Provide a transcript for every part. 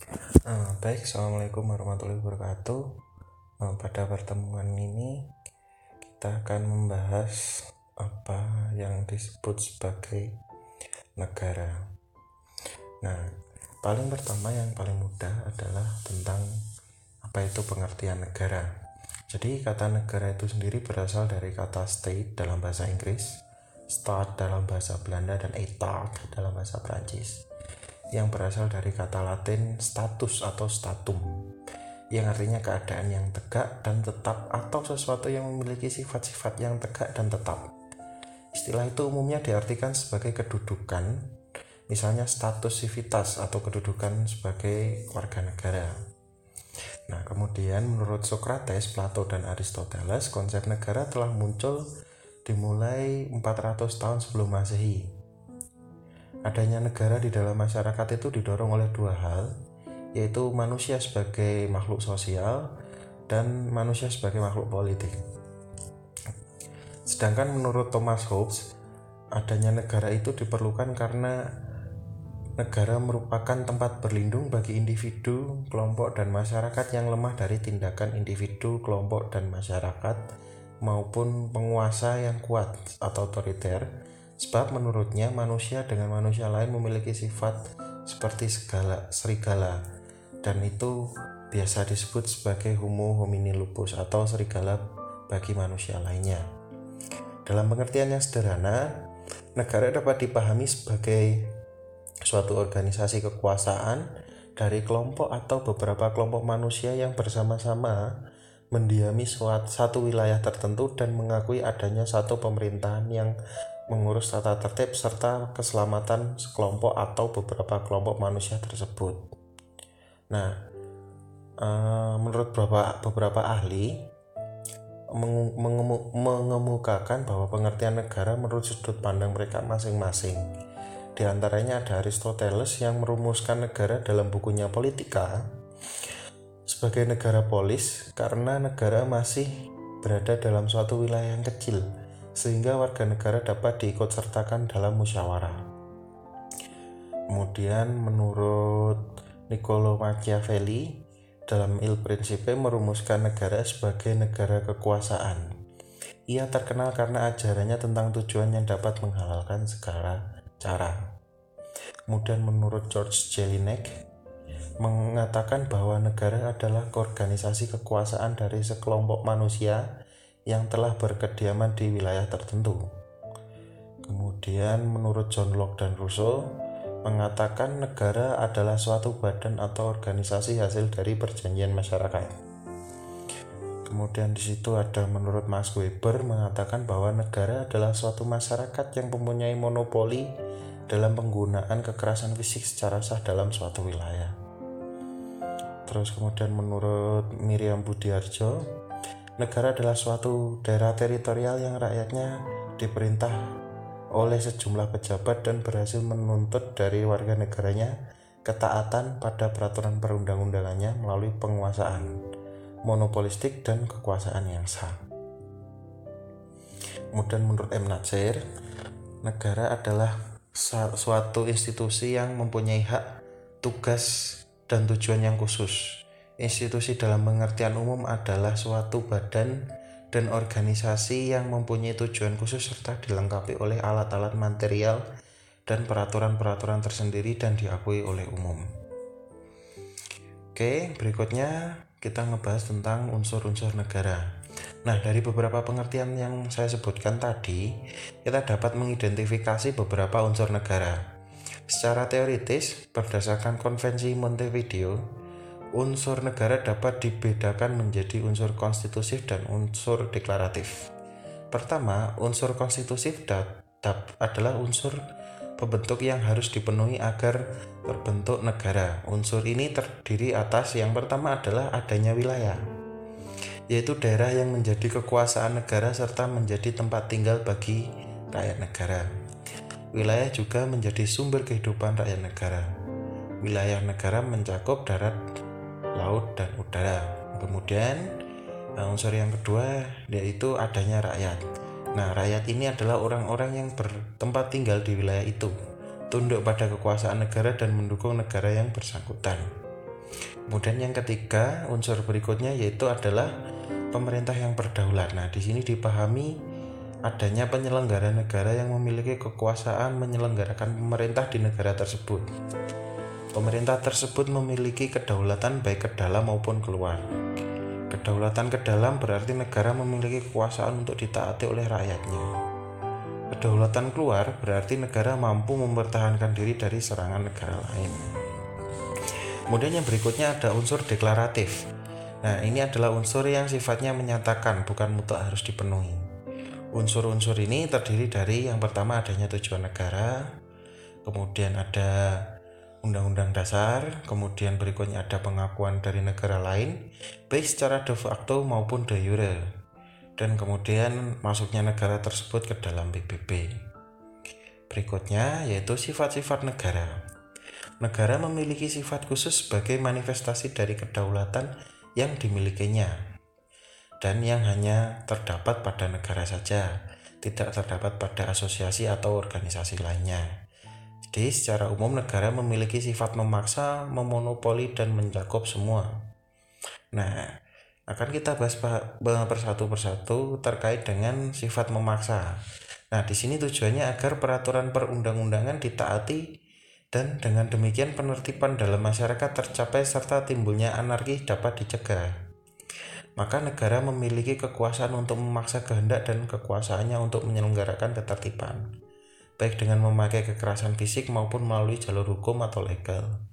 Uh, baik, assalamualaikum warahmatullahi wabarakatuh. Uh, pada pertemuan ini kita akan membahas apa yang disebut sebagai negara. Nah, paling pertama yang paling mudah adalah tentang apa itu pengertian negara. Jadi kata negara itu sendiri berasal dari kata state dalam bahasa Inggris, stat dalam bahasa Belanda dan etat dalam bahasa Prancis yang berasal dari kata Latin status atau statum yang artinya keadaan yang tegak dan tetap atau sesuatu yang memiliki sifat-sifat yang tegak dan tetap. Istilah itu umumnya diartikan sebagai kedudukan, misalnya status civitas atau kedudukan sebagai warga negara. Nah, kemudian menurut Socrates, Plato, dan Aristoteles, konsep negara telah muncul dimulai 400 tahun sebelum Masehi Adanya negara di dalam masyarakat itu didorong oleh dua hal, yaitu manusia sebagai makhluk sosial dan manusia sebagai makhluk politik. Sedangkan menurut Thomas Hobbes, adanya negara itu diperlukan karena negara merupakan tempat berlindung bagi individu, kelompok, dan masyarakat yang lemah dari tindakan individu, kelompok, dan masyarakat maupun penguasa yang kuat atau otoriter Sebab menurutnya manusia dengan manusia lain memiliki sifat seperti segala serigala dan itu biasa disebut sebagai homo homini lupus atau serigala bagi manusia lainnya. Dalam pengertian yang sederhana, negara dapat dipahami sebagai suatu organisasi kekuasaan dari kelompok atau beberapa kelompok manusia yang bersama-sama mendiami suatu satu wilayah tertentu dan mengakui adanya satu pemerintahan yang mengurus tata tertib serta keselamatan sekelompok atau beberapa kelompok manusia tersebut. Nah, eh, menurut beberapa beberapa ahli mengemukakan bahwa pengertian negara menurut sudut pandang mereka masing-masing. Di antaranya ada Aristoteles yang merumuskan negara dalam bukunya Politika sebagai negara polis karena negara masih berada dalam suatu wilayah yang kecil sehingga warga negara dapat diikutsertakan dalam musyawarah. Kemudian menurut Niccolo Machiavelli dalam Il Principe merumuskan negara sebagai negara kekuasaan. Ia terkenal karena ajarannya tentang tujuan yang dapat menghalalkan segala cara. Kemudian menurut George Jelinek mengatakan bahwa negara adalah organisasi kekuasaan dari sekelompok manusia yang telah berkediaman di wilayah tertentu. Kemudian menurut John Locke dan Rousseau mengatakan negara adalah suatu badan atau organisasi hasil dari perjanjian masyarakat. Kemudian di situ ada menurut Max Weber mengatakan bahwa negara adalah suatu masyarakat yang mempunyai monopoli dalam penggunaan kekerasan fisik secara sah dalam suatu wilayah. Terus kemudian menurut Miriam Budiarjo, Negara adalah suatu daerah teritorial yang rakyatnya diperintah oleh sejumlah pejabat dan berhasil menuntut dari warga negaranya ketaatan pada peraturan perundang-undangannya melalui penguasaan monopolistik dan kekuasaan yang sah. Kemudian menurut M. Natsir, negara adalah suatu institusi yang mempunyai hak, tugas, dan tujuan yang khusus Institusi dalam pengertian umum adalah suatu badan dan organisasi yang mempunyai tujuan khusus serta dilengkapi oleh alat-alat material dan peraturan-peraturan tersendiri dan diakui oleh umum. Oke, berikutnya kita ngebahas tentang unsur-unsur negara. Nah, dari beberapa pengertian yang saya sebutkan tadi, kita dapat mengidentifikasi beberapa unsur negara. Secara teoritis, berdasarkan konvensi Montevideo, unsur negara dapat dibedakan menjadi unsur konstitutif dan unsur deklaratif. Pertama, unsur konstitutif adalah unsur pembentuk yang harus dipenuhi agar terbentuk negara. Unsur ini terdiri atas yang pertama adalah adanya wilayah, yaitu daerah yang menjadi kekuasaan negara serta menjadi tempat tinggal bagi rakyat negara. Wilayah juga menjadi sumber kehidupan rakyat negara. Wilayah negara mencakup darat, laut dan udara. Kemudian eh, unsur yang kedua yaitu adanya rakyat. Nah, rakyat ini adalah orang-orang yang bertempat tinggal di wilayah itu, tunduk pada kekuasaan negara dan mendukung negara yang bersangkutan. Kemudian yang ketiga, unsur berikutnya yaitu adalah pemerintah yang berdaulat. Nah, di sini dipahami adanya penyelenggara negara yang memiliki kekuasaan menyelenggarakan pemerintah di negara tersebut. Pemerintah tersebut memiliki kedaulatan baik ke dalam maupun keluar. Kedaulatan ke dalam berarti negara memiliki kekuasaan untuk ditaati oleh rakyatnya. Kedaulatan keluar berarti negara mampu mempertahankan diri dari serangan negara lain. Kemudian yang berikutnya ada unsur deklaratif. Nah, ini adalah unsur yang sifatnya menyatakan, bukan mutlak harus dipenuhi. Unsur-unsur ini terdiri dari yang pertama adanya tujuan negara, kemudian ada undang-undang dasar, kemudian berikutnya ada pengakuan dari negara lain, baik secara de facto maupun de jure, dan kemudian masuknya negara tersebut ke dalam PBB. Berikutnya yaitu sifat-sifat negara. Negara memiliki sifat khusus sebagai manifestasi dari kedaulatan yang dimilikinya, dan yang hanya terdapat pada negara saja, tidak terdapat pada asosiasi atau organisasi lainnya. Jadi secara umum negara memiliki sifat memaksa, memonopoli dan mencakup semua. Nah, akan kita bahas persatu persatu terkait dengan sifat memaksa. Nah, di sini tujuannya agar peraturan perundang-undangan ditaati dan dengan demikian penertiban dalam masyarakat tercapai serta timbulnya anarki dapat dicegah. Maka negara memiliki kekuasaan untuk memaksa kehendak dan kekuasaannya untuk menyelenggarakan ketertiban baik dengan memakai kekerasan fisik maupun melalui jalur hukum atau legal.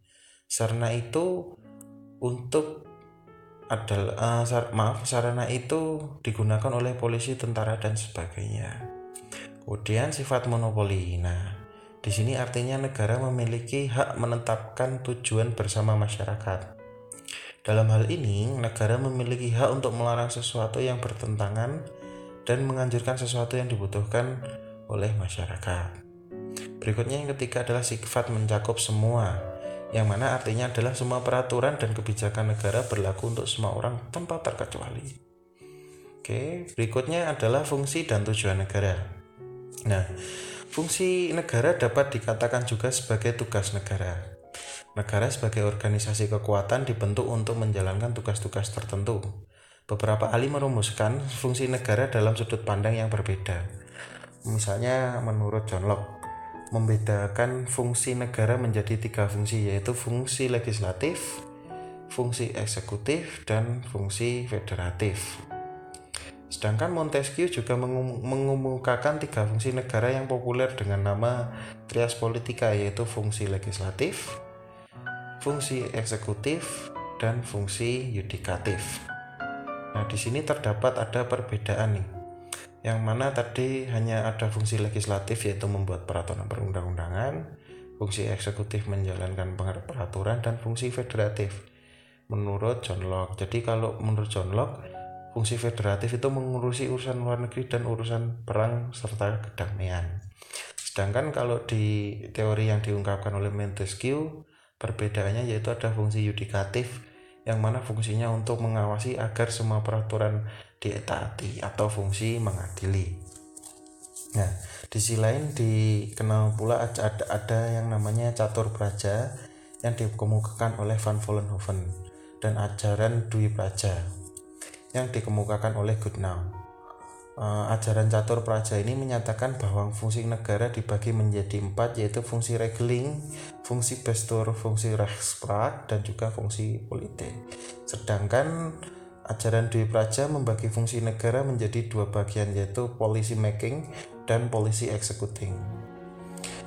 Sarana itu untuk adalah uh, sar, maaf sarana itu digunakan oleh polisi, tentara dan sebagainya. Kemudian sifat monopoli. Nah, di sini artinya negara memiliki hak menetapkan tujuan bersama masyarakat. Dalam hal ini, negara memiliki hak untuk melarang sesuatu yang bertentangan dan menganjurkan sesuatu yang dibutuhkan oleh masyarakat. Berikutnya yang ketiga adalah sifat mencakup semua, yang mana artinya adalah semua peraturan dan kebijakan negara berlaku untuk semua orang tanpa terkecuali. Oke, berikutnya adalah fungsi dan tujuan negara. Nah, fungsi negara dapat dikatakan juga sebagai tugas negara. Negara sebagai organisasi kekuatan dibentuk untuk menjalankan tugas-tugas tertentu. Beberapa ahli merumuskan fungsi negara dalam sudut pandang yang berbeda. Misalnya menurut John Locke membedakan fungsi negara menjadi tiga fungsi yaitu fungsi legislatif, fungsi eksekutif, dan fungsi federatif. Sedangkan Montesquieu juga mengumumkan tiga fungsi negara yang populer dengan nama trias politika yaitu fungsi legislatif, fungsi eksekutif, dan fungsi yudikatif. Nah, di sini terdapat ada perbedaan nih yang mana tadi hanya ada fungsi legislatif yaitu membuat peraturan perundang-undangan, fungsi eksekutif menjalankan peraturan dan fungsi federatif menurut John Locke. Jadi kalau menurut John Locke, fungsi federatif itu mengurusi urusan luar negeri dan urusan perang serta kedamaian. Sedangkan kalau di teori yang diungkapkan oleh Montesquieu, perbedaannya yaitu ada fungsi yudikatif yang mana fungsinya untuk mengawasi agar semua peraturan ditaati atau fungsi mengadili. Nah, di sisi lain dikenal pula ada, ada yang namanya catur praja yang dikemukakan oleh Van Vollenhoven dan ajaran Dwi Praja yang dikemukakan oleh Goodnow. Uh, ajaran catur praja ini menyatakan bahwa fungsi negara dibagi menjadi empat yaitu fungsi regeling, fungsi bestur, fungsi rechtspraak, dan juga fungsi politik. Sedangkan Ajaran Dwi Praja membagi fungsi negara menjadi dua bagian yaitu policy making dan policy executing.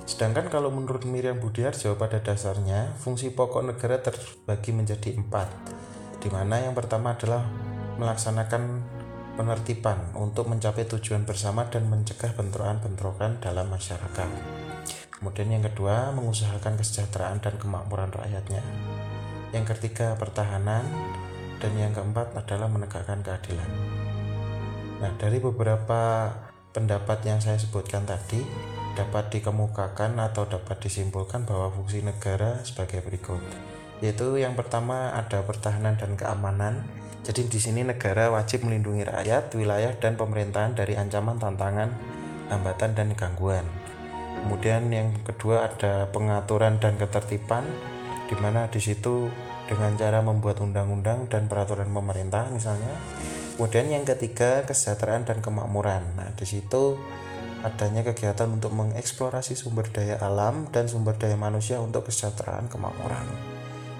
Sedangkan kalau menurut Miriam Budiarjo pada dasarnya fungsi pokok negara terbagi menjadi empat, di mana yang pertama adalah melaksanakan penertiban untuk mencapai tujuan bersama dan mencegah bentrokan-bentrokan dalam masyarakat. Kemudian yang kedua, mengusahakan kesejahteraan dan kemakmuran rakyatnya. Yang ketiga, pertahanan dan yang keempat adalah menegakkan keadilan. Nah, dari beberapa pendapat yang saya sebutkan tadi dapat dikemukakan atau dapat disimpulkan bahwa fungsi negara sebagai berikut. Yaitu yang pertama ada pertahanan dan keamanan. Jadi di sini negara wajib melindungi rakyat, wilayah dan pemerintahan dari ancaman, tantangan, hambatan dan gangguan. Kemudian yang kedua ada pengaturan dan ketertiban di mana di situ dengan cara membuat undang-undang dan peraturan pemerintah misalnya. Kemudian yang ketiga kesejahteraan dan kemakmuran. Nah, di situ adanya kegiatan untuk mengeksplorasi sumber daya alam dan sumber daya manusia untuk kesejahteraan kemakmuran.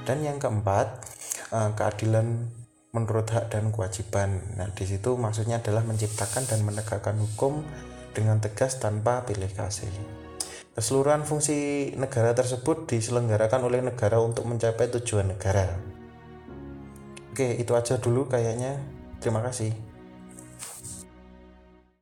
Dan yang keempat, eh, keadilan menurut hak dan kewajiban. Nah, di situ maksudnya adalah menciptakan dan menegakkan hukum dengan tegas tanpa pilih kasih. Keseluruhan fungsi negara tersebut diselenggarakan oleh negara untuk mencapai tujuan negara. Oke, itu aja dulu kayaknya. Terima kasih.